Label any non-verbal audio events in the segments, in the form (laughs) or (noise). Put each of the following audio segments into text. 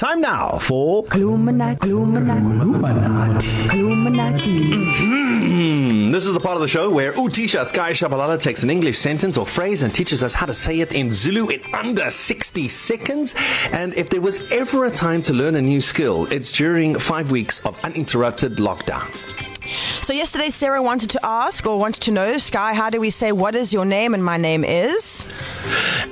Time now for Illuminati, Illuminati, Illuminati. Mm, this is the part of the show where Utisha Sky Shabalala takes an English sentence or phrase and teaches us how to say it in Zulu in under 60 seconds. And if there was ever a time to learn a new skill, it's during 5 weeks of uninterrupted lockdown. So yesterday Sarah wanted to ask or wanted to know, Sky, how do we say what is your name and my name is?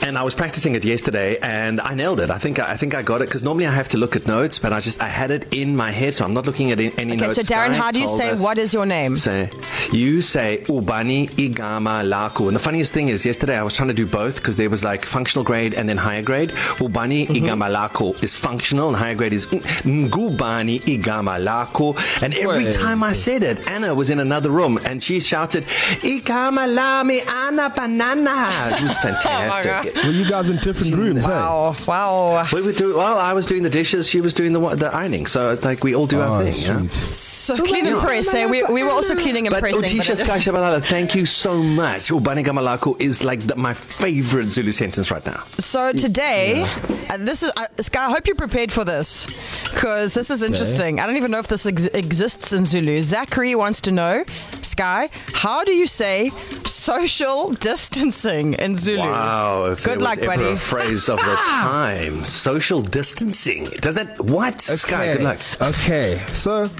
And I was practicing it yesterday and I nailed it. I think I, think I got it cuz normally I have to look at notes, but I just I had it in my head so I'm not looking at any okay, notes. so Darren, Sky how do you say us- what is your name? Say, you say ubani igama lako. And the funniest thing is, yesterday I was trying to do both because there was like functional grade and then higher grade. Ubani mm-hmm. igama lako is functional and higher grade is ngubani igama lako. And every Wait. time I said it, Anna was in another room and she shouted, igama lami ana banana. It was (laughs) fantastic. Were you guys in different rooms? Hey? Wow, wow. we would do well. I was doing the dishes, she was doing the the ironing. So it's like we all do our Oh, thing. Yeah? sweet. So clean and press. Eh? We, we were also cleaning and pressing. Utisha but- Sky (laughs) Shabalala, thank you so much. Ubani Gamalako is like the, my favorite Zulu sentence right now. So today, yeah. uh, this is uh, Sky. I hope you're prepared for this because this is interesting. I don't even know if this ex- exists in Zulu. Zachary wants to know, Sky, how do you say social distancing in Zulu? Wow, if Good luck, was ever buddy. a phrase of the (laughs) time. Social distancing. Does that what? Sky, good luck. Okay, so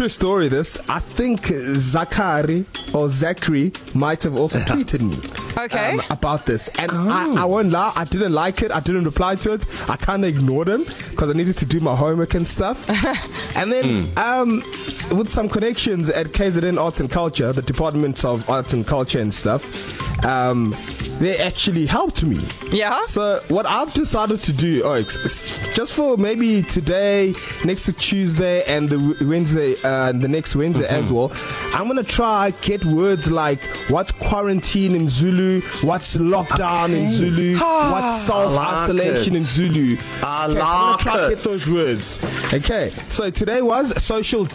true story. This I think Zakari or Zachary might have also tweeted me. Okay. Um, about this, and oh. I, I won't lie. I didn't like it. I didn't reply to it. I kind of ignored him because I needed to do my homework and stuff. (laughs) and then, mm. um, with some connections at KZN Arts and Culture, the Department of Arts and Culture and stuff, um, they actually helped me. Yeah. So what I've decided to do, oh, just for maybe today, next to Tuesday, and the Wednesday, uh, the next Wednesday mm-hmm. as well. I'm gonna try get words like what's quarantine in Zulu, what's lockdown okay. in Zulu, what's self isolation like in Zulu. I okay, like so I'm gonna try it. get those words. Okay. So today was social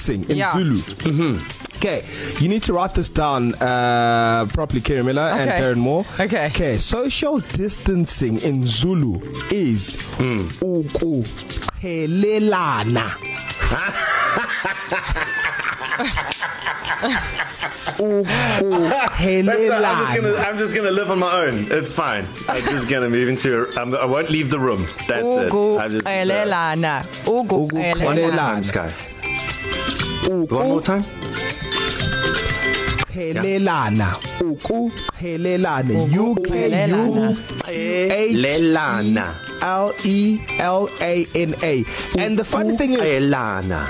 distancing in yeah. Zulu. Mm-hmm. Okay, you need to write this down uh, properly, Kerry Miller okay. and Darren Moore. Okay. Okay, social distancing in Zulu is mm. ukuqhelelana. (laughs) ukuqhelelana. I'm just gonna live on my own. It's fine. I'm just gonna move into. I'm, I won't leave the room. That's it. Ukuqhelelana. Ukuqhelelana. Sky. One more time. qhelelana ukuqhelelana u k u qhelelana l e l a n a. And the funny thing is qhelelana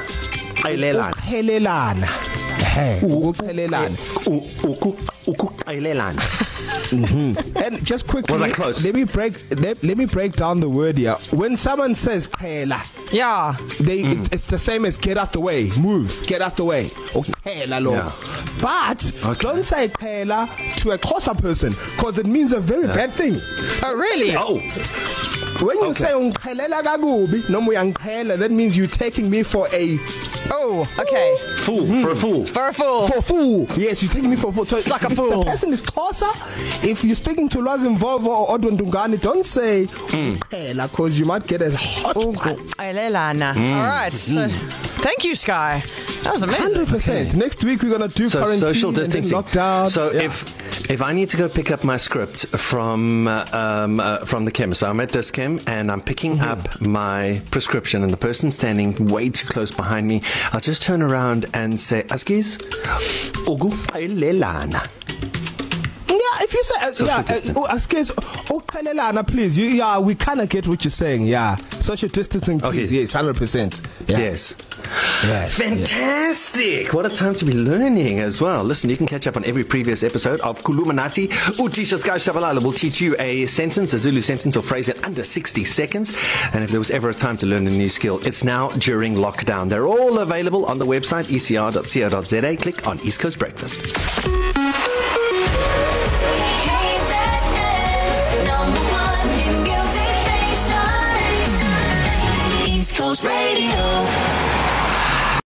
qhelelana qhelelana he ukuqhelelana ukuqhelelana Mhm. And just quickly, Was I close? let me break let, let me break down the word here. When someone says qhela, yeah, they mm. it's, it's the same as get out the way, move, get out the way. Qhela lo. Yeah. But okay. don't say qhela to a Xhosa person because it means a very yeah. bad thing. Oh really? Oh. When you okay. say ungqhelela kakubi noma uyangiqhela that means you taking me for a Oh, okay. Fool, mm. for a fool. For a fool. For a fool. Yes, you're taking me for a fool. So Suck a fool. The person is Xhosa. If you're speaking to Lwazi Mvovo or Odwa Ndungane, don't say qhela mm. cuz you might get a hot one. Qhelelana. Mm. All right. So, thank you Sky. That was amazing. 100%. Okay. Next week we're going to do so quarantine social distancing. lockdown. So yeah. if if I need to go pick up my script from uh, um, uh, from the chemist, I'm at Dischem and I'm picking mm-hmm. up my prescription, and the person standing way too close behind me, I'll just turn around and say, "Askis, ugu qhelelana." Yeah, if you say uh, yeah, uh, askis uqhelelana please. You, yeah, we kind of get what you're saying. Yeah. Social distancing please. Okay. Yes, 100%. Yeah. Yes. Yes. Fantastic. Yes. What a time to be learning as well. Listen, you can catch up on every previous episode of Kulumanati. Utisha Sky Shabalala will teach you a sentence, a Zulu sentence or phrase in under 60 seconds. And if there was ever a time to learn a new skill, it's now during lockdown. They're all available on the website ecr.co.za. Click on East Coast Breakfast.